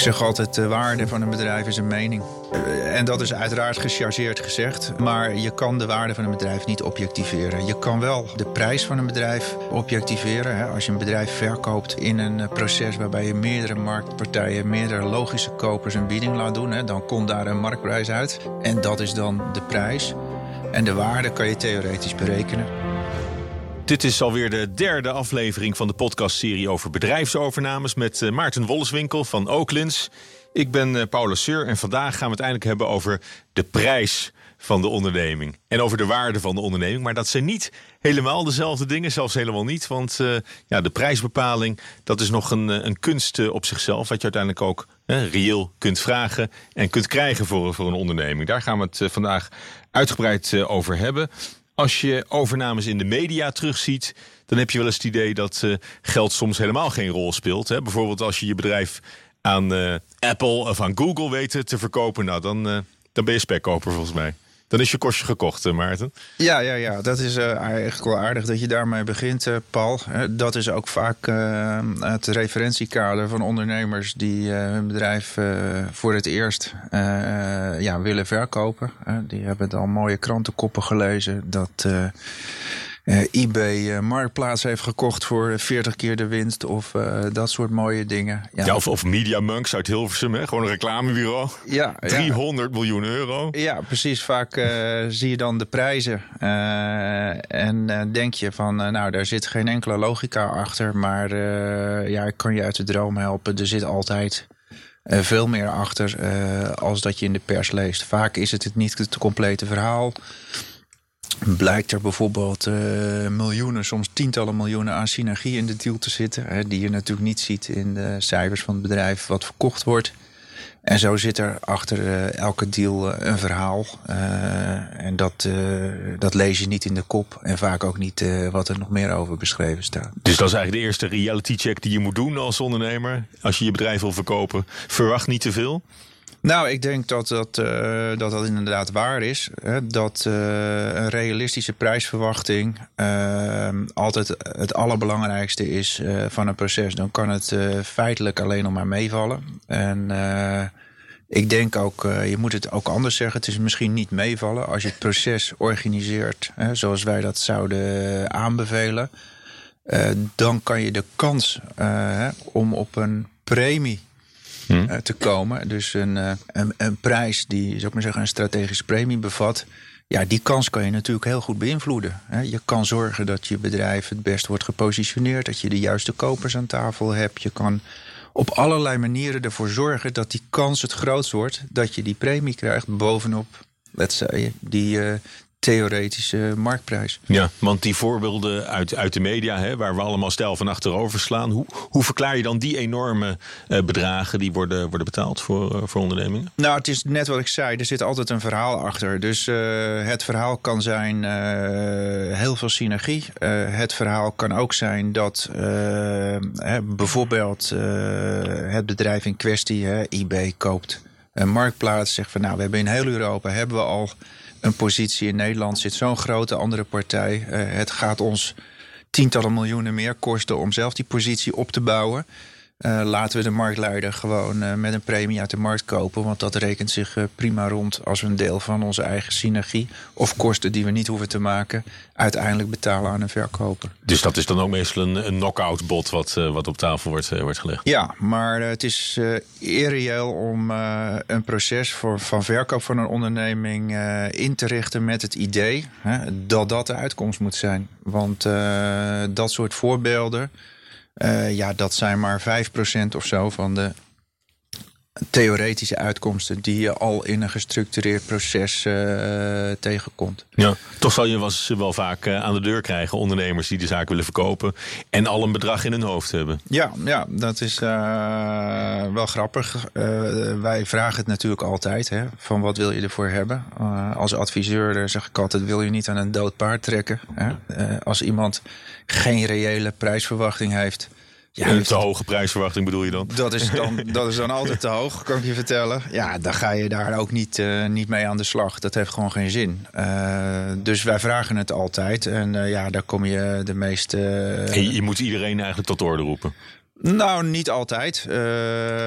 zeg altijd, de waarde van een bedrijf is een mening. Eh, En dat is uiteraard gechargeerd gezegd. Maar je kan de waarde van een bedrijf niet objectiveren. Je kan wel de prijs van een bedrijf objectiveren. hè. Als je een bedrijf verkoopt in een eh, proces waarbij je meerdere marktpartijen, meerdere logische kopers een bieding laat doen, hè, dan komt daar een marktprijs uit. En dat is dan de prijs. En de waarde kan je theoretisch berekenen. Dit is alweer de derde aflevering van de podcastserie over bedrijfsovernames met eh, Maarten Wolleswinkel van Oaklins. Ik ben eh, Paula Seur en vandaag gaan we het eindelijk hebben over de prijs van de onderneming. En over de waarde van de onderneming. Maar dat zijn niet helemaal dezelfde dingen, zelfs helemaal niet. Want eh, ja, de prijsbepaling, dat is nog een, een kunst op zichzelf. Wat je uiteindelijk ook reëel kunt vragen en kunt krijgen voor, voor een onderneming. Daar gaan we het vandaag uitgebreid over hebben. Als je overnames in de media terugziet, dan heb je wel eens het idee dat eh, geld soms helemaal geen rol speelt. Hè? Bijvoorbeeld als je je bedrijf aan eh, Apple of aan Google weet te verkopen, nou, dan, eh, dan ben je spekkoper volgens mij. Dan is je kostje gekocht, eh, Maarten. Ja, ja, ja, dat is eh, eigenlijk wel aardig dat je daarmee begint, eh, Paul. Dat is ook vaak het referentiekader van ondernemers die hun bedrijf voor het eerst ja, willen verkopen. Die hebben dan mooie krantenkoppen gelezen dat eh, eBay eh, Marktplaats heeft gekocht voor 40 keer de winst of eh, dat soort mooie dingen. Ja, of, of Media Monks uit Hilversum, hè? gewoon een reclamebureau. ja, ja. 300 miljoen euro. Ja, precies. Vaak zie je dan de prijzen. en denk je van, nou, daar zit geen enkele logica achter. Maar ja, ik kan je uit de droom helpen. Er zit altijd veel meer achter als dat je in de pers leest. Vaak is het het niet het complete verhaal. Blijkt er bijvoorbeeld eh, miljoenen, soms tientallen miljoenen aan synergie in de deal te zitten. Hè, die je natuurlijk niet ziet in de cijfers van het bedrijf wat verkocht wordt. En zo zit er achter eh, elke deal eh, een verhaal. En dat, dat lees je niet in de kop. En vaak ook niet wat er nog meer over beschreven staat. Dus dat is eigenlijk de eerste reality check die je moet doen als ondernemer. Als je je bedrijf wil verkopen. Verwacht niet te veel. Nou, ik denk dat dat, eh, dat, dat inderdaad waar is. Hè? Dat eh, een realistische prijsverwachting eh, altijd het allerbelangrijkste is van een proces. Dan kan het feitelijk alleen nog maar meevallen. En ik denk ook, je moet het ook anders zeggen. Het is misschien niet meevallen als je het proces organiseert hè, zoals wij dat zouden aanbevelen. Dan kan je de kans om op een premie eh, te komen. Dus een, eh, een, een prijs die, zou ik maar zeggen, een strategische premie bevat. Ja, die kans kan je natuurlijk heel goed beïnvloeden. Je kan zorgen dat je bedrijf het best wordt gepositioneerd. Dat je de juiste kopers aan tafel hebt. Je kan op allerlei manieren ervoor zorgen dat die kans het grootst wordt. Dat je die premie krijgt bovenop, let's say, die eh, theoretische marktprijs. Ja, want die voorbeelden uit, uit de media, hè, waar we allemaal stijl van achterover slaan. Hoe, hoe verklaar je dan die enorme eh, bedragen die worden, worden betaald voor, eh, voor ondernemingen? Nou, het is net wat ik zei. Er zit altijd een verhaal achter. Dus eh, het verhaal kan zijn heel veel synergie. Het verhaal kan ook zijn dat hè, bijvoorbeeld het bedrijf in kwestie, hè, eBay, koopt een marktplaats. Zegt van nou, we hebben in heel Europa hebben we al een positie. In Nederland zit zo'n grote andere partij. Eh, het gaat ons tientallen miljoenen meer kosten om zelf die positie op te bouwen. Eh, laten we de marktleider gewoon eh, met een premie uit de markt kopen. Want dat rekent zich eh, prima rond als we een deel van onze eigen synergie of kosten die we niet hoeven te maken, uiteindelijk betalen aan een verkoper. Dus dat is dan ook meestal een, een knock-out bod wat, wat op tafel wordt, wordt gelegd. Ja, maar het is irreëel om een proces voor, van verkoop van een onderneming in te richten met het idee hè, dat dat de uitkomst moet zijn. Want dat soort voorbeelden, ja, dat zijn maar 5% of zo van de theoretische uitkomsten die je al in een gestructureerd proces eh, tegenkomt. Ja, toch zal je eens wel vaak eh, aan de deur krijgen ondernemers die de zaak willen verkopen en al een bedrag in hun hoofd hebben. Ja, ja dat is eh, wel grappig. Wij vragen het natuurlijk altijd: hè, van wat wil je ervoor hebben? Als adviseur zeg ik altijd: wil je niet aan een dood paard trekken? Hè? Als iemand geen reële prijsverwachting heeft. Ja, een te hoge prijsverwachting bedoel je dan? dat is, dan, dat is dan altijd te hoog, kan ik je vertellen. Ja, dan ga je daar ook niet, eh, niet mee aan de slag. Dat heeft gewoon geen zin. Eh, dus wij vragen het altijd. En eh, ja, daar kom je de meeste... Je, je moet iedereen eigenlijk tot orde roepen. Nou, niet altijd. Uh,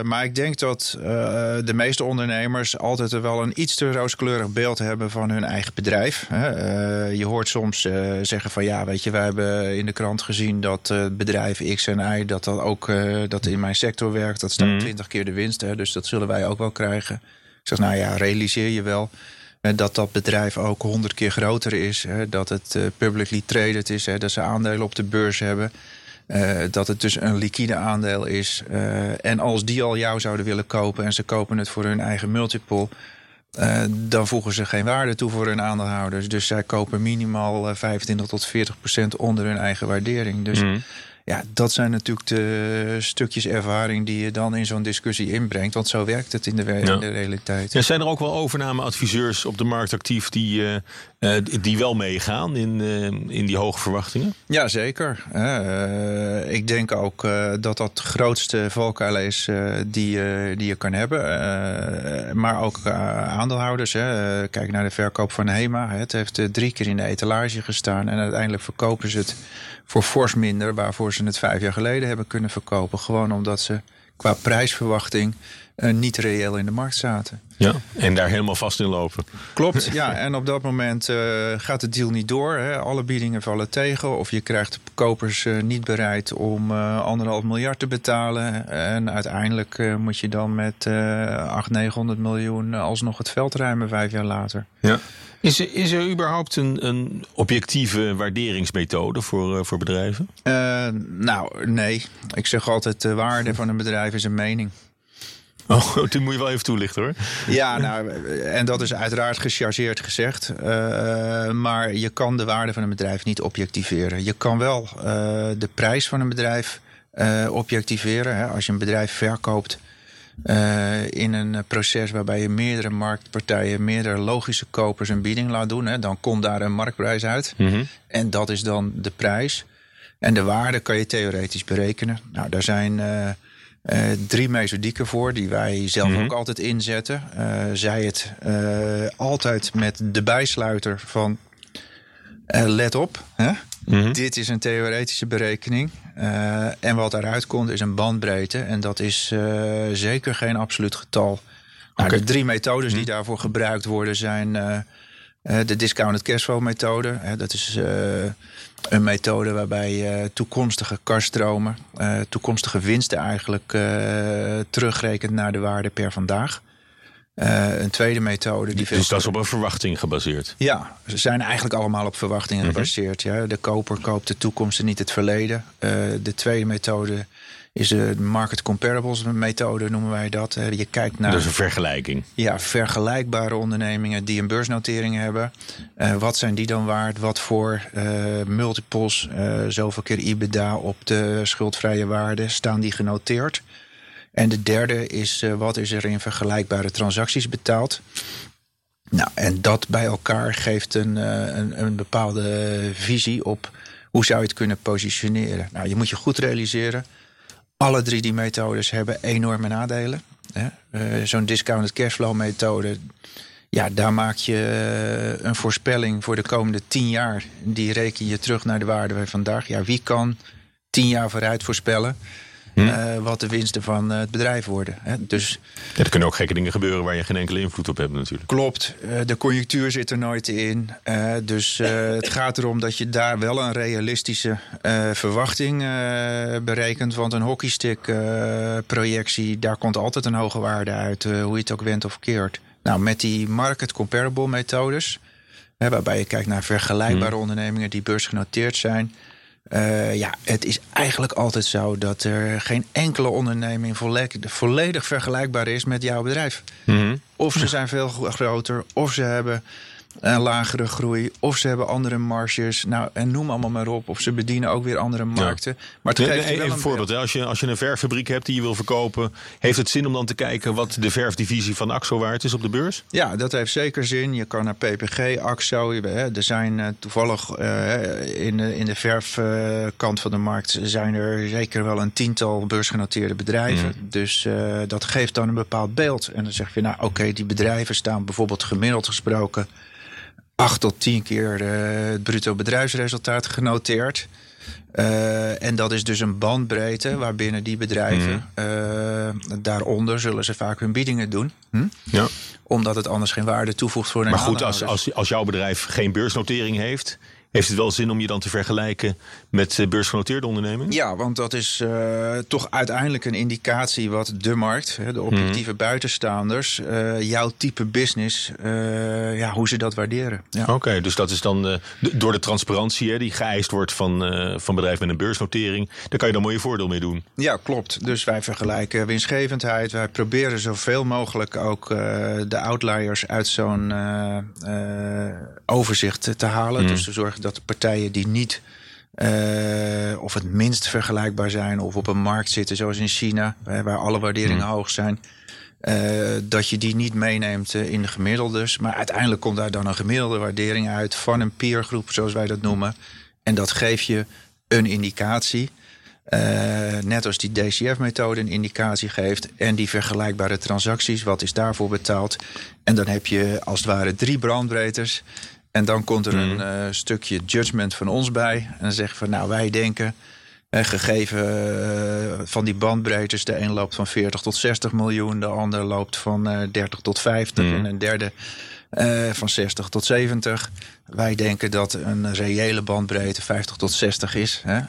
maar ik denk dat uh, de meeste ondernemers altijd wel een iets te rooskleurig beeld hebben van hun eigen bedrijf. Uh, je hoort soms zeggen van ja, weet je, wij hebben in de krant gezien dat bedrijf X en Y, dat dat ook dat in mijn sector werkt. Dat staat twintig keer de winst. Hè, dus dat zullen wij ook wel krijgen. Ik zeg, nou ja, realiseer je wel dat dat bedrijf ook honderd keer groter is. Hè, dat het publicly traded is, hè, dat ze aandelen op de beurs hebben. Uh, dat het dus een liquide aandeel is. Uh, en als die al jou zouden willen kopen en ze kopen het voor hun eigen multiple. Uh, dan voegen ze geen waarde toe voor hun aandeelhouders. Dus zij kopen minimaal 25 tot 40 procent onder hun eigen waardering. Dus mm. Ja, dat zijn natuurlijk de stukjes ervaring die je dan in zo'n discussie inbrengt. Want zo werkt het in de, in de realiteit. Ja, zijn er ook wel overnameadviseurs op de markt actief die, uh, die wel meegaan in, uh, in die hoge verwachtingen? Ja, zeker. ik denk ook dat dat de grootste valkuil is die, die je kan hebben. maar ook aandeelhouders. Hè. Kijk naar de verkoop van HEMA. Het heeft drie keer in de etalage gestaan en uiteindelijk verkopen ze het voor fors minder waarvoor ze het vijf jaar geleden hebben kunnen verkopen. Gewoon omdat ze qua prijsverwachting uh, niet reëel in de markt zaten. Ja, en daar helemaal vast in lopen. Klopt, ja. En op dat moment uh, gaat de deal niet door. Hè. Alle biedingen vallen tegen. Of je krijgt de kopers uh, niet bereid om anderhalf miljard te betalen. En uiteindelijk moet je dan met 800, 900 miljoen alsnog het veld ruimen vijf jaar later. Ja. Is er, is er überhaupt een, een objectieve waarderingsmethode voor, uh, voor bedrijven? Uh, nou, nee. Ik zeg altijd: de waarde van een bedrijf is een mening. Oh, die moet je wel even toelichten hoor. Ja, nou, en dat is uiteraard gechargeerd gezegd. Uh, maar je kan de waarde van een bedrijf niet objectiveren. Je kan wel de prijs van een bedrijf objectiveren. Hè. Als je een bedrijf verkoopt in een proces waarbij je meerdere marktpartijen, meerdere logische kopers een bieding laat doen, hè, dan komt daar een marktprijs uit. Mm -hmm. En dat is dan de prijs. En de waarde kan je theoretisch berekenen. Nou, daar zijn uh, uh, drie methodieken voor, die wij zelf mm -hmm. ook altijd inzetten. zij het altijd met de bijsluiter van let op. Hè? Mhm. Dit is een theoretische berekening. Uh, en wat daaruit komt is een bandbreedte. En dat is uh, zeker geen absoluut getal. Nou, De drie methodes die mhm. daarvoor gebruikt worden zijn uh, de discounted cashflow methode. dat is een methode waarbij je toekomstige kaststromen, toekomstige winsten eigenlijk terugrekent naar de waarde per vandaag. Een tweede methode. Die dus dat is op een verwachting gebaseerd? Ja, ze zijn eigenlijk allemaal op verwachtingen mhm. gebaseerd. Ja. De koper koopt de toekomst en niet het verleden. De tweede methode is de market comparables methode, noemen wij dat. Je kijkt naar. Dus een vergelijking. Ja, vergelijkbare ondernemingen die een beursnotering hebben. Uh, wat zijn die dan waard? Wat voor multiples, zoveel keer IBDA op de schuldvrije waarde staan die genoteerd? En de derde is wat is er in vergelijkbare transacties betaald. Nou, en dat bij elkaar geeft een, een, een, bepaalde visie op hoe zou je het kunnen positioneren. Nou, je moet je goed realiseren. Alle drie die methodes hebben enorme nadelen. Uh, Zo'n discounted cashflow methode. Ja, daar maak je een voorspelling voor de komende tien jaar. Die reken je terug naar de waarde van vandaag. Ja, wie kan tien jaar vooruit voorspellen? Hm. Uh, wat de winsten van uh, het bedrijf worden. Hè. Dus, ja, er kunnen ook gekke dingen gebeuren waar je geen enkele invloed op hebt natuurlijk. Klopt, uh, de conjunctuur zit er nooit in. dus het gaat erom dat je daar wel een realistische verwachting berekent. Want een hockeystick projectie, daar komt altijd een hoge waarde uit. hoe je het ook went of keert. Nou, met die market comparable methodes... waarbij je kijkt naar vergelijkbare hm. ondernemingen die beursgenoteerd zijn uh, ja, het is eigenlijk altijd zo dat er geen enkele onderneming volledig, volledig vergelijkbaar is met jouw bedrijf. Mm -hmm. Of ze zijn veel groter, of ze hebben een lagere groei. Of ze hebben andere marges. Nou, en noem allemaal maar op. Of ze bedienen ook weer andere markten. Maar het geeft even een voorbeeld. Als je, als je een verffabriek hebt die je wil verkopen... heeft het zin om dan te kijken wat de verfdivisie van AXO waard is op de beurs? Ja, dat heeft zeker zin. Je kan naar PPG, AXO. Er zijn uh, toevallig uh, in, de, in de verfkant uh, van de markt... zijn er zeker wel een tiental beursgenoteerde bedrijven. Mm. Dus uh, dat geeft dan een bepaald beeld. En dan zeg je, nou oké, die bedrijven staan bijvoorbeeld gemiddeld gesproken acht tot tien keer uh, het bruto bedrijfsresultaat genoteerd. Uh, en dat is dus een bandbreedte waarbinnen die bedrijven, daaronder zullen ze vaak hun biedingen doen. Hm? Ja. Omdat het anders geen waarde toevoegt voor een Maar goed, als, als, als jouw bedrijf geen beursnotering heeft, heeft het wel zin om je dan te vergelijken met eh, beursgenoteerde ondernemingen? Ja, want dat is uh, toch uiteindelijk een indicatie wat de markt, de objectieve mhm. buitenstaanders, uh, jouw type business, uh, ja, hoe ze dat waarderen. Ja. Oké, dus dat is dan door de transparantie hè, die geëist wordt van, van bedrijven met een beursnotering, daar kan je dan mooi voordeel mee doen. Ja, klopt. Dus wij vergelijken winstgevendheid. Wij proberen zoveel mogelijk ook de outliers uit zo'n overzicht te halen. Mhm. Dus te zorgen dat de partijen die niet uh, of het minst vergelijkbaar zijn of op een markt zitten zoals in China, waar alle waarderingen hmm. hoog zijn. Uh, dat je die niet meeneemt uh, in de gemiddeldes. Maar uiteindelijk komt daar dan een gemiddelde waardering uit van een peergroep, zoals wij dat noemen. En dat geeft je een indicatie. Uh, net als die DCF-methode een indicatie geeft. En die vergelijkbare transacties, wat is daarvoor betaald? En dan heb je als het ware drie brandbreedtes. En dan komt er een uh, stukje judgment van ons bij. En dan zeggen van nou, wij denken, uh, gegeven uh, van die bandbreedtes, de een loopt van 40 tot 60 miljoen, de ander loopt van 30 tot 50 mm. en een derde van 60 tot 70. Wij denken dat een reële bandbreedte 50 tot 60 is. Hè?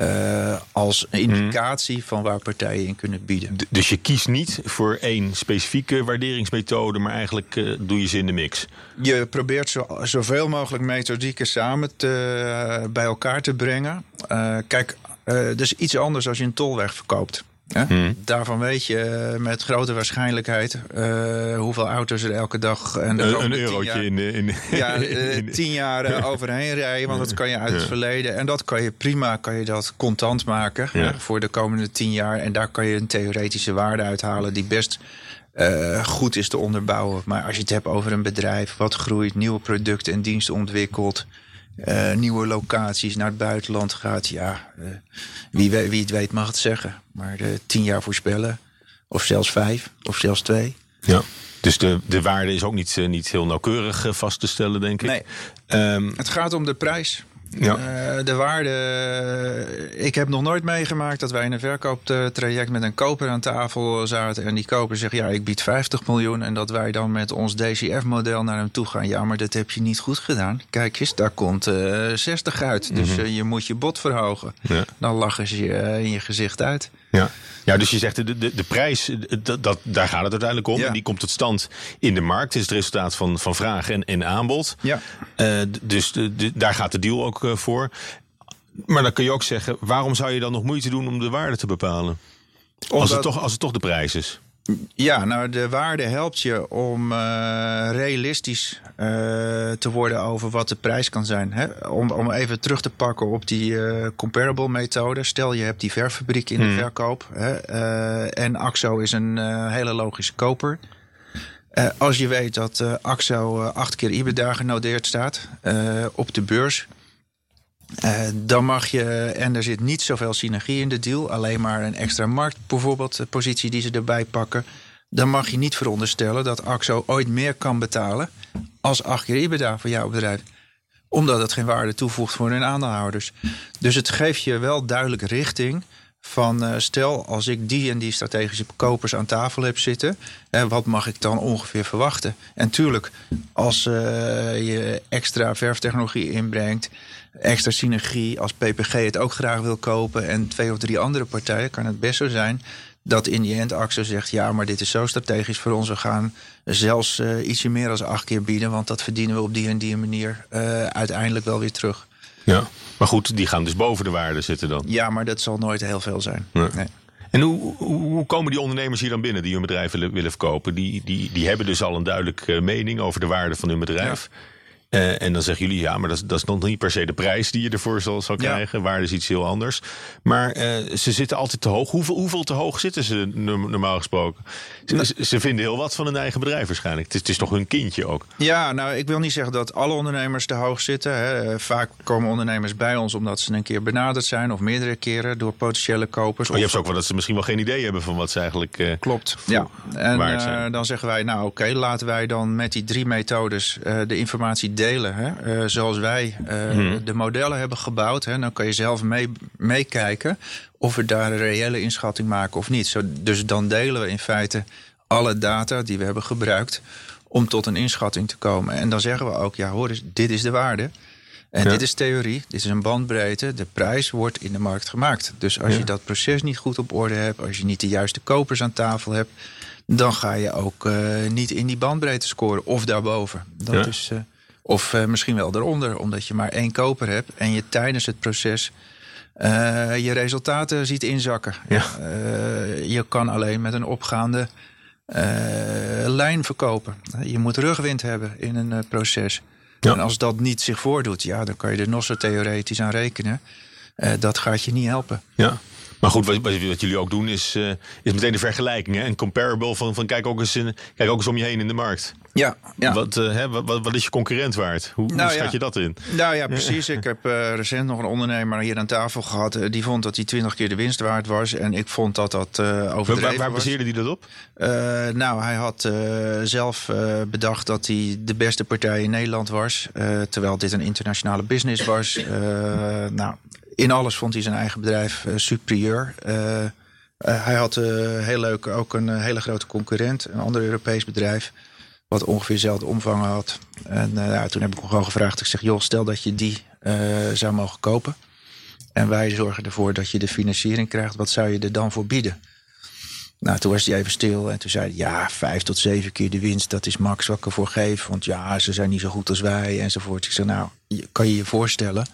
Uh, als een indicatie van waar partijen in kunnen bieden. dus je kiest niet voor één specifieke waarderingsmethode, maar eigenlijk uh, doe je ze in de mix. Je probeert zo, zoveel mogelijk methodieken samen te, uh, bij elkaar te brengen. kijk, dus iets anders als je een tolweg verkoopt. Hmm. Daarvan weet je eh, met grote waarschijnlijkheid uh, hoeveel auto's er elke dag. En een, een eurotje in, in, ja, uh, tien jaar overheen rijden, want dat kan je uit het verleden. En dat kan je prima, kan je dat contant maken ja. voor de komende tien jaar. En daar kan je een theoretische waarde uithalen die best uh, goed is te onderbouwen. Maar als je het hebt over een bedrijf wat groeit, nieuwe producten en diensten ontwikkelt. Uh, nieuwe locaties naar het buitenland gaat. Ja, uh, wie, wie, het weet mag het zeggen. Maar uh, tien jaar voorspellen, of zelfs vijf, of zelfs twee. Ja. Dus de, de waarde is ook niet, niet heel nauwkeurig vast te stellen, denk ik. Nee. Um, het gaat om de prijs. Ja. Uh, de waarde. Ik heb nog nooit meegemaakt dat wij in een verkooptraject met een koper aan tafel zaten. En die koper zegt: Ja, ik bied 50 miljoen. En dat wij dan met ons DCF-model naar hem toe gaan. Ja, maar dat heb je niet goed gedaan. Kijk eens, daar komt uh, eh, 60 uit. Dus uh, je moet je bod verhogen. Ja. Dan lachen ze je in je gezicht uit. Ja. Ja, dus je zegt de, de, de prijs, dat, dat, daar gaat het uiteindelijk om. En die komt tot stand in de markt. Het is het resultaat van, van vraag en, en aanbod. Ja. Dus de, daar gaat de deal ook uh, voor. Maar dan kun je ook zeggen, waarom zou je dan nog moeite doen om de waarde te bepalen? Als, het toch, als het toch de prijs is. Ja, nou de waarde helpt je om uh, realistisch uh, te worden over wat de prijs kan zijn. Hè? Om, om even terug te pakken op die uh, comparable methode. Stel je hebt die verfabriek in de hmm. verkoop. Hè? en AXO is een hele logische koper. als je weet dat AXO acht keer IBEDA genoteerd staat op de beurs uh, dan mag je, en er zit niet zoveel synergie in de deal, alleen maar een extra markt, bijvoorbeeld, positie die ze erbij pakken. Dan mag je niet veronderstellen dat AXO ooit meer kan betalen als acht keer IBEDA voor jouw bedrijf. Omdat het geen waarde toevoegt voor hun aandeelhouders. Dus het geeft je wel duidelijk richting van uh, stel als ik die en die strategische kopers aan tafel heb zitten, wat mag ik dan ongeveer verwachten? En tuurlijk, als je extra verftechnologie inbrengt, extra synergie, als PPG het ook graag wil kopen en twee of drie andere partijen, kan het best zo zijn dat in die end Axo zegt: ja, maar dit is zo strategisch voor ons, we gaan zelfs ietsje meer dan acht keer bieden, want dat verdienen we op die en die manier uiteindelijk wel weer terug. Ja. Maar goed, die gaan dus boven de waarde zitten dan. Ja, maar dat zal nooit heel veel zijn. Nee. En hoe, hoe, komen die ondernemers hier dan binnen die hun bedrijf willen, willen verkopen? Die, die, die hebben dus al een duidelijke mening over de waarde van hun bedrijf. Ja. Uh, en dan zeggen jullie, ja, maar dat, dat, is nog niet per se de prijs die je ervoor zal, zal krijgen. Ja. Waarde is iets heel anders. Maar uh, ze zitten altijd te hoog. Hoeveel, hoeveel te hoog zitten ze normaal gesproken? Ze, ze, vinden heel wat van hun eigen bedrijf waarschijnlijk. Het is, het is, toch hun kindje ook? Ja, nou, ik wil niet zeggen dat alle ondernemers te hoog zitten. Hè. Vaak komen ondernemers bij ons omdat ze een keer benaderd zijn... of meerdere keren door potentiële kopers. Maar je hebt ook wel dat ze misschien wel geen idee hebben van wat ze eigenlijk uh, Klopt, ja. En dan zeggen wij, nou oké, okay, laten wij dan met die drie methodes de informatie delen. Hè? zoals wij mhm. de modellen hebben gebouwd. Hè? Dan kan je zelf meekijken of we daar een reële inschatting maken of niet. Zo, dus dan delen we in feite alle data die we hebben gebruikt om tot een inschatting te komen. En dan zeggen we ook, ja hoor dit is de waarde. En dit is theorie, dit is een bandbreedte. De prijs wordt in de markt gemaakt. Dus als je dat proces niet goed op orde hebt, als je niet de juiste kopers aan tafel hebt, dan ga je ook uh, niet in die bandbreedte scoren of daarboven. Dat is, uh, of uh, misschien wel eronder, omdat je maar één koper hebt en je tijdens het proces je resultaten ziet inzakken. Ja. je kan alleen met een opgaande lijn verkopen. Je moet rugwind hebben in een proces. En als dat niet zich voordoet, ja, dan kan je er nog zo theoretisch aan rekenen. Dat gaat je niet helpen. Ja. Maar goed, wat, wat, jullie ook doen is, uh, is meteen de vergelijking. Hè? Een comparable van, van kijk, ook eens in, kijk ook eens om je heen in de markt. Ja, ja. Wat, uh, hè, wat, wat, is je concurrent waard? Hoe, nou, hoe schat je dat in? Nou ja, precies. ik heb uh, recent nog een ondernemer hier aan tafel gehad. die vond dat hij twintig keer de winst waard was. En ik vond dat dat overdreven waar, waar baseerde hij dat op? nou, hij had zelf bedacht dat hij de beste partij in Nederland was. terwijl dit een internationale business was. nou, in alles vond hij zijn eigen bedrijf uh, superieur. Uh, hij had heel leuk ook een hele grote concurrent, een ander Europees bedrijf, wat ongeveer dezelfde omvang had. En ja, toen heb ik hem gewoon gevraagd. Ik zeg, joh, stel dat je die zou mogen kopen. En wij zorgen ervoor dat je de financiering krijgt. Wat zou je er dan voor bieden? Nou, toen was hij even stil en toen zei hij... ja, vijf tot zeven keer de winst, dat is max wat ik ervoor geef. Want ja, ze zijn niet zo goed als wij enzovoort. Ik zei, nou, kan je je voorstellen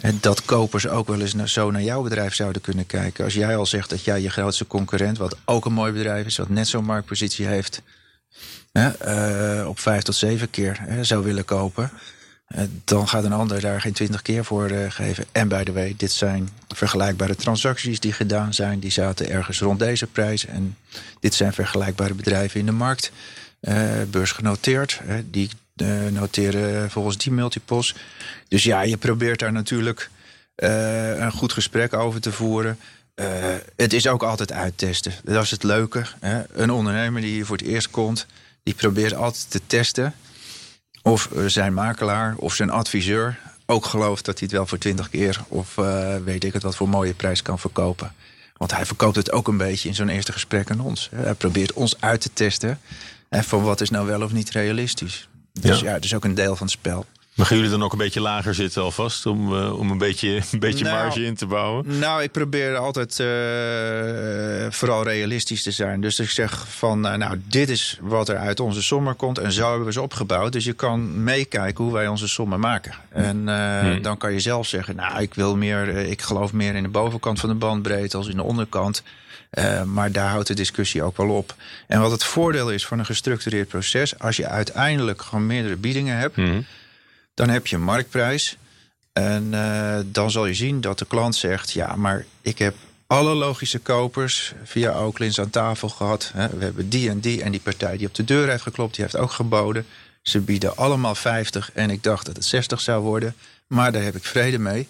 en dat kopers ook wel eens zo naar jouw bedrijf zouden kunnen kijken. Als jij al zegt dat jij je grootste concurrent, wat ook een mooi bedrijf is, wat net zo'n marktpositie heeft, hè, uh, op vijf tot zeven keer hè, zou willen kopen. Uh, dan gaat een ander daar geen twintig keer voor uh, geven. En by the way, dit zijn vergelijkbare transacties die gedaan zijn. Die zaten ergens rond deze prijs. En dit zijn vergelijkbare bedrijven in de markt. beursgenoteerd. die noteren volgens die multiples. Dus ja, je probeert daar natuurlijk uh, een goed gesprek over te voeren. Uh, het is ook altijd uittesten. Dat is het leuke. Hè? Een ondernemer die hier voor het eerst komt, die probeert altijd te testen of zijn makelaar of zijn adviseur ook gelooft dat hij het wel voor twintig keer of weet ik het wat voor mooie prijs kan verkopen. Want hij verkoopt het ook een beetje in zo'n eerste gesprek aan ons. Hij probeert ons uit te testen hè, van wat is nou wel of niet realistisch. Dus ja, ja het is ook een deel van het spel. Maar gaan jullie dan ook een beetje lager zitten alvast om, uh, om een beetje, een beetje nou, marge in te bouwen? Nou, ik probeer altijd uh, vooral realistisch te zijn. Dus ik zeg van, uh, nou, dit is wat er uit onze sommen komt en zo hebben we ze opgebouwd. Dus je kan meekijken hoe wij onze sommen maken. En hmm. dan kan je zelf zeggen, nou, ik wil meer, ik geloof meer in de bovenkant van de bandbreedte als in de onderkant. Uh, maar daar houdt de discussie ook wel op. En wat het voordeel is van een gestructureerd proces, als je uiteindelijk gewoon meerdere biedingen hebt, hmm. Dan heb je een marktprijs. En uh, dan zal je zien dat de klant zegt: Ja, maar ik heb alle logische kopers via Oaklins aan tafel gehad. We hebben die en die en die partij die op de deur heeft geklopt, die heeft ook geboden. Ze bieden allemaal 50 en ik dacht dat het 60 zou worden. Maar daar heb ik vrede mee.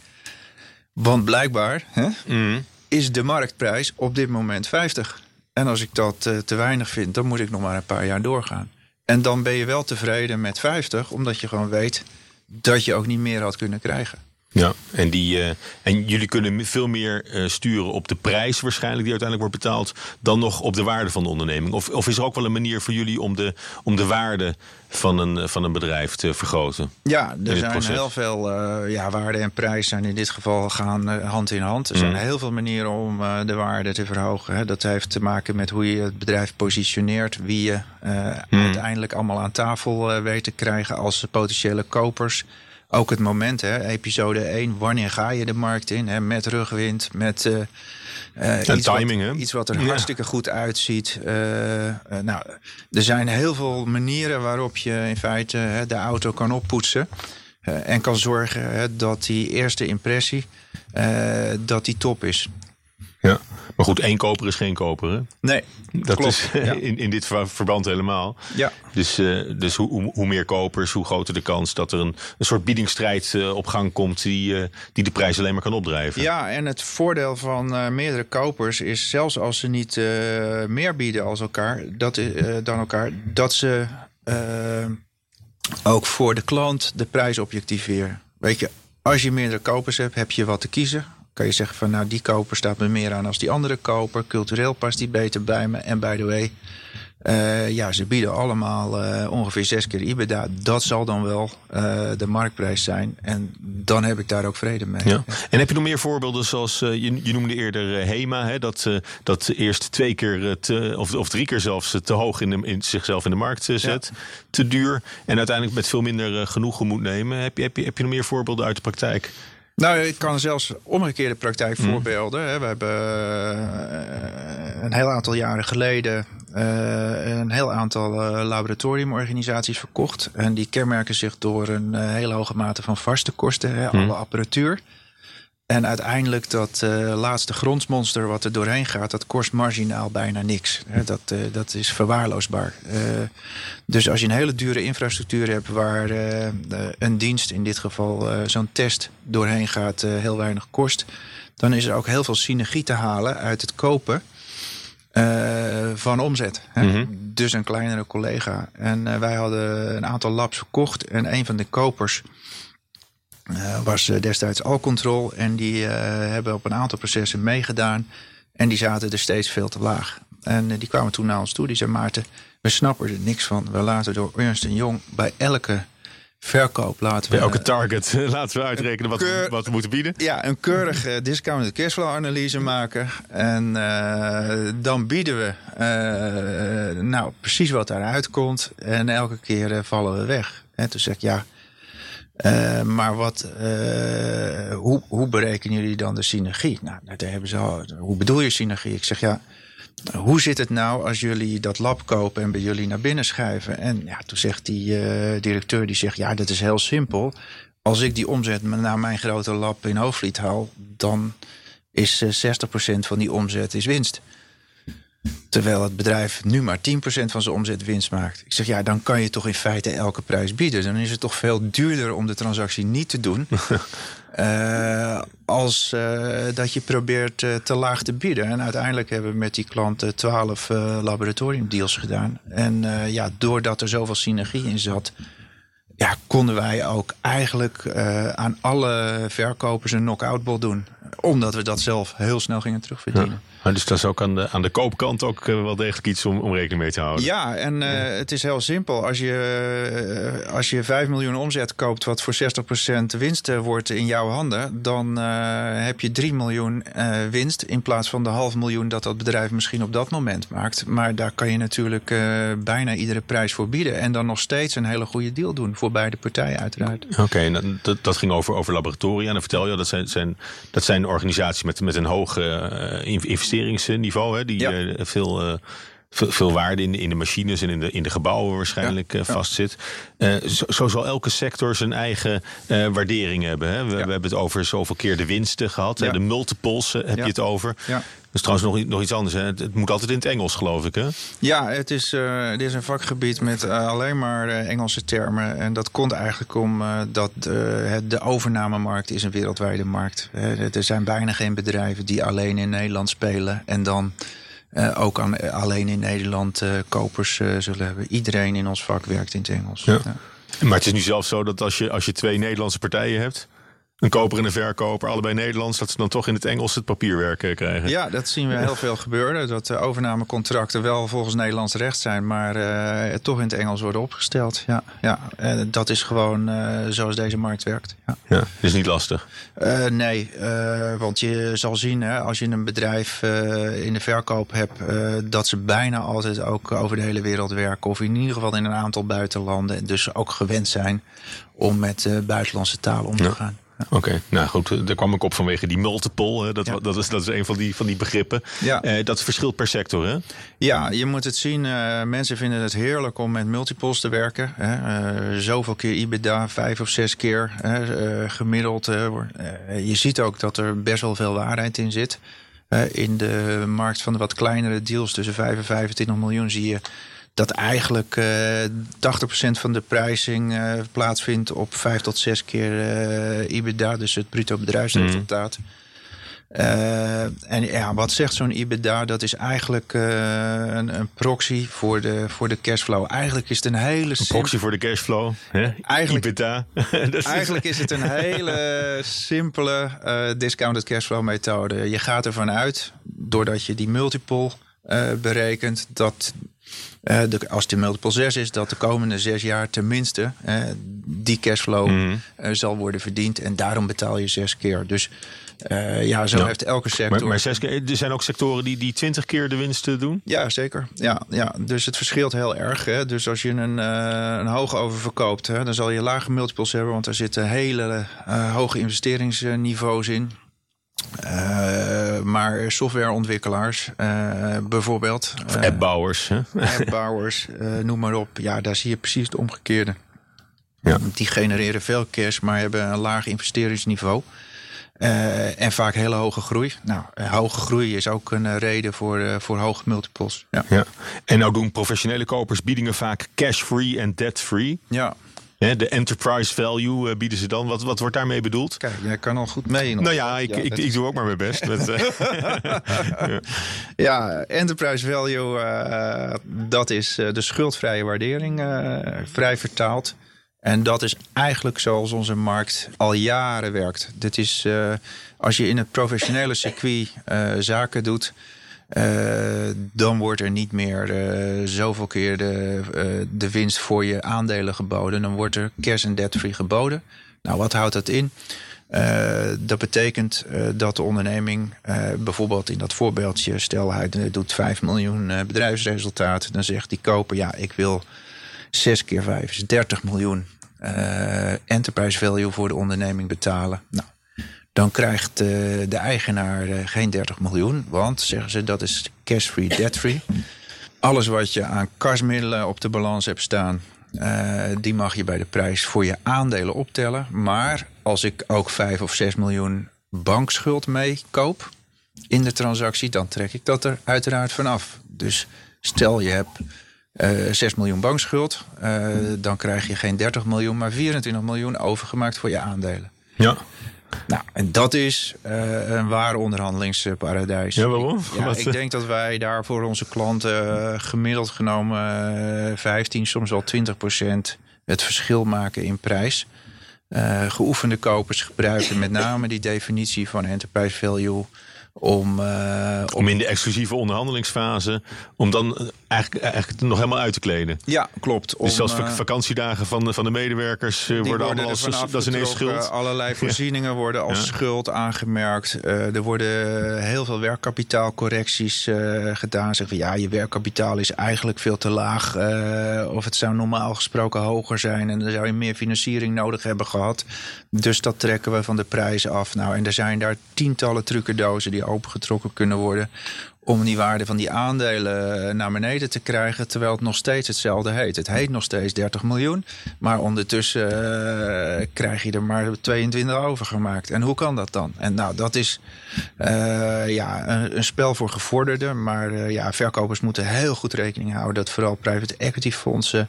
Want blijkbaar hè, mm is de marktprijs op dit moment 50. En als ik dat uh, te weinig vind, dan moet ik nog maar een paar jaar doorgaan. En dan ben je wel tevreden met 50, omdat je gewoon weet dat je ook niet meer had kunnen krijgen. Ja, en, die, uh, en jullie kunnen veel meer uh, sturen op de prijs waarschijnlijk die uiteindelijk wordt betaald, dan nog op de waarde van de onderneming. Of, of is er ook wel een manier voor jullie om de, om de waarde van een, van een bedrijf te vergroten? Ja, er zijn heel veel uh, ja, waarde en prijs zijn in dit geval gaan hand in hand. Er zijn mm. heel veel manieren om de waarde te verhogen. Hè. Dat heeft te maken met hoe je het bedrijf positioneert, wie je mm. uiteindelijk allemaal aan tafel weet te krijgen als potentiële kopers ook het moment, hè, episode 1, wanneer ga je de markt in? Hè, met rugwind, met uh, uh, iets, timing, wat, hè? iets wat er hartstikke goed uitziet. Uh, nou, er zijn heel veel manieren waarop je in feite de auto kan oppoetsen. en kan zorgen dat die eerste impressie dat die top is. Ja, maar goed, één koper is geen koper. Hè? Nee, dat klopt. is in, in dit verband helemaal. Ja. Dus, uh, dus hoe, hoe, meer kopers, hoe groter de kans dat er een, een soort biedingsstrijd uh, op gang komt die, uh, die de prijs alleen maar kan opdrijven. Ja, en het voordeel van meerdere kopers is zelfs als ze niet meer bieden als elkaar, dat, dan elkaar, dat ze ook voor de klant de prijs objectiveren. Weet je, als je meerdere kopers hebt, heb je wat te kiezen. Kan je zeggen van nou die koper staat me meer aan als die andere koper. Cultureel past die beter bij me. En by the way, uh, ja, ze bieden allemaal uh, ongeveer zes keer IBEDA. Dat zal dan wel uh, de marktprijs zijn. En dan heb ik daar ook vrede mee. Ja. En heb je nog meer voorbeelden zoals je, je, noemde eerder HEMA. Hè, dat, dat eerst twee keer te, of, of drie keer zelfs te hoog in, de, in zichzelf in de markt zet. Ja. Te duur. En uiteindelijk met veel minder genoegen moet nemen. Heb je, heb, je, heb je nog meer voorbeelden uit de praktijk? Nou, ik kan zelfs omgekeerde praktijkvoorbeelden. Mm. We hebben een heel aantal jaren geleden uh, een heel aantal uh, laboratoriumorganisaties verkocht. En die kenmerken zich door een hele hoge mate van vaste kosten, hè, alle apparatuur. En uiteindelijk dat laatste grondsmonster wat er doorheen gaat, dat kost marginaal bijna niks. Dat, dat is verwaarloosbaar. dus als je een hele dure infrastructuur hebt waar een dienst, in dit geval zo'n test, doorheen gaat, heel weinig kost. Dan is er ook heel veel synergie te halen uit het kopen van omzet. Hè? Mm -hmm. Dus een kleinere collega. En wij hadden een aantal labs verkocht. En een van de kopers uh, was destijds Alcontrol. En die hebben op een aantal processen meegedaan. En die zaten er steeds veel te laag. En die kwamen toen naar ons toe. Die zei Maarten, we snappen er niks van. We laten door Ernst Jong bij elke verkoop laten we... Bij elke target laten we uitrekenen wat, we, wat we moeten bieden. Ja, een keurige discounted cashflow analyse maken. En dan bieden we nou precies wat daaruit komt. En elke keer vallen we weg. En toen zeg ik ja... Uh, maar wat, uh, hoe, hoe berekenen jullie dan de synergie? Nou, daar hebben ze al, hoe bedoel je synergie? Ik zeg ja, hoe zit het nou als jullie dat lab kopen en bij jullie naar binnen schuiven? En ja, toen zegt die uh, directeur, die zegt, ja, dat is heel simpel. Als ik die omzet naar mijn grote lab in Hoofdvliet haal, dan is uh, 60% van die omzet is winst. Terwijl het bedrijf nu maar 10% van zijn omzet winst maakt. Ik zeg, ja, dan kan je toch in feite elke prijs bieden. Dan is het toch veel duurder om de transactie niet te doen. uh, als uh, dat je probeert uh, te laag te bieden. En uiteindelijk hebben we met die klanten 12 laboratoriumdeals gedaan. En ja, doordat er zoveel synergie in zat, ja, konden wij ook eigenlijk aan alle verkopers een knock-out doen. Omdat we dat zelf heel snel gingen terugverdienen. Ja. Maar dus dat is ook aan de, aan de koopkant ook uh, wel degelijk iets om, om rekening mee te houden. Ja, en uh, ja. het is heel simpel. Als je, uh, als je 5 miljoen omzet koopt, wat voor 60% winst wordt in jouw handen, dan heb je 3 miljoen winst in plaats van de half miljoen dat dat bedrijf misschien op dat moment maakt. Maar daar kan je natuurlijk bijna iedere prijs voor bieden. En dan nog steeds een hele goede deal doen voor beide partijen, uiteraard. Oké, okay, dat, dat ging over, over laboratoria. En dan vertel je dat zijn, zijn, dat zijn organisaties met, met een hoge investering investeringsniveau. Hè, die ja. uh, veel, uh, veel, veel, waarde in, in de machines en in de, in de gebouwen waarschijnlijk ja. uh, vastzit. Zo, zo, zal elke sector zijn eigen waardering hebben. Hè. We, we, hebben het over zoveel keer de winsten gehad. De multiples heb je het over. Is trouwens nog, nog iets anders. Hè? Het, moet altijd in het Engels, geloof ik. Hè? Ja, het is, uh, dit is een vakgebied met uh, alleen maar uh, Engelse termen. En dat komt eigenlijk om dat het, de overnamemarkt is een wereldwijde markt. er zijn bijna geen bedrijven die alleen in Nederland spelen. En dan ook aan, alleen in Nederland kopers zullen hebben. Iedereen in ons vak werkt in het Engels. Ja. Ja. Maar het is nu zelfs zo dat als je, als je twee Nederlandse partijen hebt een koper en een verkoper, allebei Nederlands, dat ze dan toch in het Engels het papierwerk eh, krijgen. Ja, dat zien we heel veel gebeuren. Dat de overnamecontracten wel volgens Nederlands recht zijn, maar uh, toch in het Engels worden opgesteld. Ja, ja. Uh, dat is gewoon uh, zoals deze markt werkt. Ja, ja is niet lastig. nee, want je zal zien hè, als je een bedrijf in de verkoop hebt, dat ze bijna altijd ook over de hele wereld werken, of in ieder geval in een aantal buitenlanden, dus ook gewend zijn om met buitenlandse taal om te ja. gaan. Oké, nou goed, daar kwam ik op vanwege die multiple. Dat, ja. dat, is, dat is een van die, van die begrippen. Ja. Uh, dat verschilt per sector, hè? Ja, je moet het zien. Uh, mensen vinden het heerlijk om met multiples te werken. Hè? Uh, zoveel keer EBITDA, vijf of zes keer gemiddeld. je ziet ook dat er best wel veel waarheid in zit. in de markt van de wat kleinere deals tussen 5 en 25 miljoen zie je dat eigenlijk uh, 80% van de prijzing uh, plaatsvindt op 5 tot 6 keer uh, EBITDA, dus het bruto bedrijfsresultaat. Mm. en ja, wat zegt zo'n EBITDA? Dat is eigenlijk een, een, proxy voor de, voor de cashflow. Eigenlijk is het een hele... Een proxy voor de cashflow, hè? Eigenlijk, EBITDA. eigenlijk is het een hele simpele discounted cashflow methode. Je gaat ervan uit, doordat je die multiple berekent, dat uh, de, als de multiple 6 is, dat de komende zes jaar tenminste uh, die cashflow mm zal worden verdiend. En daarom betaal je zes keer. Dus ja, zo heeft elke sector. Maar, maar zes keer, er zijn ook sectoren die, die twintig keer de winst doen? Ja, zeker. Ja, ja, dus het verschilt heel erg. Hè. Dus als je een, een hoge over verkoopt, hè, dan zal je lage multiples hebben. Want er zitten hele hoge investeringsniveaus in. Uh, maar softwareontwikkelaars, uh, bijvoorbeeld. Of uh, appbouwers. Hè? Appbouwers, noem maar op. Ja, daar zie je precies het omgekeerde. Ja. Die genereren veel cash, maar hebben een laag investeringsniveau. en vaak hele hoge groei. Nou, hoge groei is ook een reden voor, voor hoge multiples. Ja. ja. En nou doen professionele kopers biedingen vaak cash-free en debt-free. Ja. De enterprise value eh, bieden ze dan. Wat, wat wordt daarmee bedoeld? Kijk, jij kan al goed mee. Nou ja, ik, ik, ik, doe ook maar mijn best. Met, uh, ja. ja. enterprise value, uh, dat is de schuldvrije waardering, vrij vertaald. En dat is eigenlijk zoals onze markt al jaren werkt. Dit is, als je in het professionele circuit zaken doet dan wordt er niet meer uh, zoveel keer de, uh, de winst voor je aandelen geboden. Dan wordt er cash en debt free geboden. Nou, wat houdt dat in? dat betekent dat de onderneming, bijvoorbeeld in dat voorbeeldje, stel hij doet 5 miljoen bedrijfsresultaat. Dan zegt die koper, ja, ik wil 6 keer 5 is 30 miljoen enterprise value voor de onderneming betalen. Nou, dan krijgt uh, de eigenaar uh, geen 30 miljoen. Want, zeggen ze, dat is cash-free, debt-free. Alles wat je aan kasmiddelen op de balans hebt staan... Uh, die mag je bij de prijs voor je aandelen optellen. Maar als ik ook 5 of 6 miljoen bankschuld meekoop in de transactie... dan trek ik dat er uiteraard vanaf. Dus stel je hebt... Uh, 6 miljoen bankschuld, dan krijg je geen 30 miljoen, maar 24 miljoen overgemaakt voor je aandelen. Ja. Nou, en dat is uh, een ware onderhandelingsparadijs. Ja, waarom? Ja, ik denk dat wij daar voor onze klanten uh, gemiddeld genomen uh, 15, soms wel 20 procent het verschil maken in prijs. Uh, geoefende kopers gebruiken met name die definitie van enterprise value om, uh, om in de exclusieve onderhandelingsfase, om dan eigenlijk, eigenlijk nog helemaal uit te kleden. Ja, klopt. Dus zelfs uh, vakantiedagen van de, van de medewerkers uh, worden allemaal als dat is ineens schuld. Allerlei voorzieningen worden als ja. schuld aangemerkt. er worden heel veel werkkapitaalcorrecties gedaan. Zeggen van ja, je werkkapitaal is eigenlijk veel te laag. of het zou normaal gesproken hoger zijn. En dan zou je meer financiering nodig hebben gehad. Dus dat trekken we van de prijzen af. Nou, en er zijn daar tientallen trucendozen die opengetrokken kunnen worden. Om die waarde van die aandelen naar beneden te krijgen. Terwijl het nog steeds hetzelfde heet. Het heet nog steeds 30 miljoen. Maar ondertussen uh, krijg je er maar 22 overgemaakt. En hoe kan dat dan? En nou, dat is uh, ja, een, een, spel voor gevorderden. Maar uh, ja, verkopers moeten heel goed rekening houden dat vooral private equity fondsen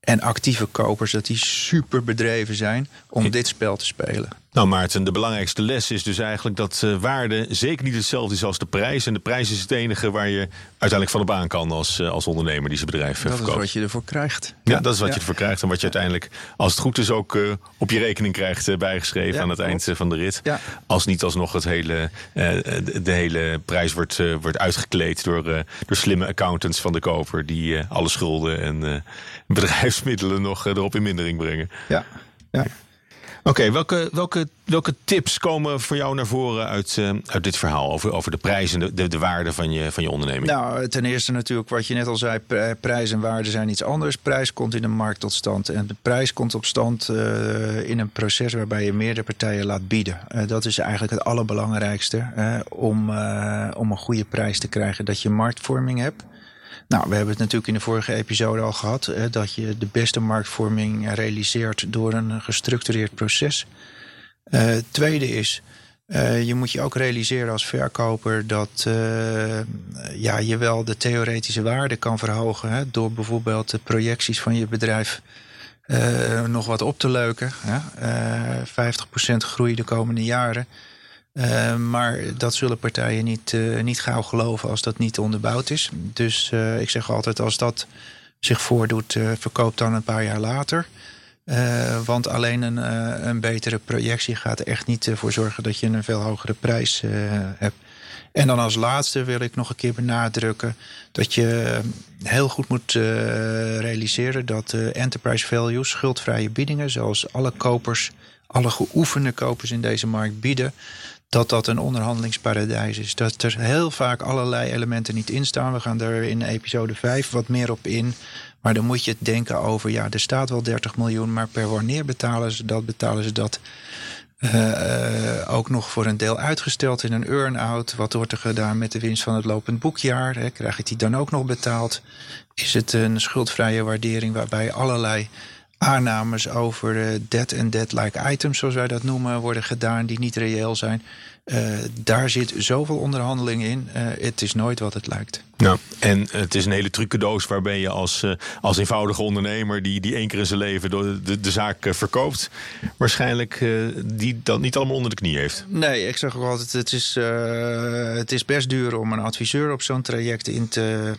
en actieve kopers, dat die super bedreven zijn om dit spel te spelen. Nou Maarten, de belangrijkste les is dus eigenlijk dat uh, waarde zeker niet hetzelfde is als de prijs. En de prijs is het enige waar je uiteindelijk van op aan kan als, uh, als ondernemer die zijn bedrijf dat verkoopt. Dat is wat je ervoor krijgt. Ja, ja dat is wat ja. je ervoor krijgt. En wat je uiteindelijk, als het goed is, ook uh, op je rekening krijgt bijgeschreven ja, aan het eind van de rit. Als niet alsnog het hele, de, de, hele prijs wordt, wordt uitgekleed door, door slimme accountants van de koper. Die alle schulden en bedrijfsmiddelen nog erop in mindering brengen. Ja, ja. Oké, welke, welke, welke tips komen voor jou naar voren uit, uh, uit dit verhaal over, over de prijs en de, de, de, waarde van je, van je onderneming? Nou, ten eerste natuurlijk wat je net al zei, prijs en waarde zijn iets anders. Prijs komt in de markt tot stand en de prijs komt op stand uh, in een proces waarbij je meerdere partijen laat bieden. Dat is eigenlijk het allerbelangrijkste om, om een goede prijs te krijgen, dat je marktvorming hebt. Nou, we hebben het natuurlijk in de vorige episode al gehad. Hè, dat je de beste marktvorming realiseert door een gestructureerd proces. Uh, tweede is, uh, je moet je ook realiseren als verkoper dat uh, ja, je wel de theoretische waarde kan verhogen. Hè, door bijvoorbeeld de projecties van je bedrijf nog wat op te leuken. Hè, 50% groei de komende jaren. Maar dat zullen partijen niet, niet gauw geloven als dat niet onderbouwd is. Dus ik zeg altijd, als dat zich voordoet, verkoop dan een paar jaar later. want alleen een, een betere projectie gaat er echt niet voor zorgen dat je een veel hogere prijs hebt. En dan als laatste wil ik nog een keer benadrukken dat je heel goed moet realiseren dat enterprise values, schuldvrije biedingen, zoals alle kopers, alle geoefende kopers in deze markt bieden, dat dat een onderhandelingsparadijs is. Dat er heel vaak allerlei elementen niet in staan. We gaan er in episode 5 wat meer op in. Maar dan moet je het denken over, ja, er staat wel 30 miljoen, maar per wanneer betalen ze dat? Betalen ze dat uh, ook nog voor een deel uitgesteld in een earn-out. Wat wordt er gedaan met de winst van het lopend boekjaar? Krijg ik die dan ook nog betaald? Is het een schuldvrije waardering waarbij allerlei aannames over debt en debt-like items, zoals wij dat noemen, worden gedaan die niet reëel zijn? Uh, daar zit zoveel onderhandeling in. Uh, het is nooit wat het lijkt. Ja, en het is een hele trucendoos waarbij je als, uh, als eenvoudige ondernemer die, die één keer in zijn leven de, de, de zaak verkoopt, waarschijnlijk die dat niet allemaal onder de knie heeft. Nee, ik zeg ook altijd: het is, het is best duur om een adviseur op zo'n traject in te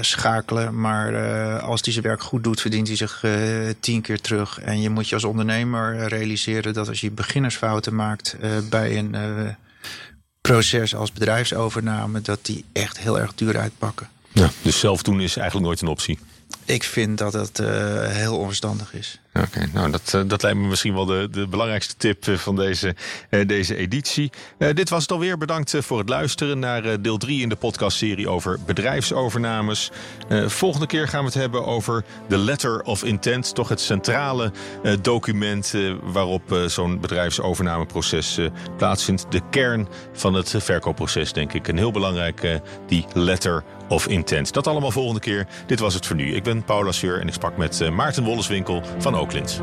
schakelen. Maar als die zijn werk goed doet, verdient hij zich tien keer terug. En je moet je als ondernemer realiseren dat als je beginnersfouten maakt bij een proces als bedrijfsovername, dat die echt heel erg duur uitpakken. Ja, dus zelf doen is eigenlijk nooit een optie. Ik vind dat het uh, heel onverstandig is. Oké, nou dat, uh, dat lijkt me misschien wel de, de belangrijkste tip eh, van deze, uh, deze editie. dit was het alweer. Bedankt voor het luisteren naar deel 3 in de podcastserie over bedrijfsovernames. volgende keer gaan we het hebben over de letter of intent. Toch het centrale document waarop zo'n bedrijfsovernameproces plaatsvindt. De kern van het verkoopproces, denk ik. Een heel belangrijk, die letter of intent. Dat allemaal volgende keer. Dit was het voor nu. Ik ben Paula Seur en ik sprak met Maarten Wolleswinkel van Oakland.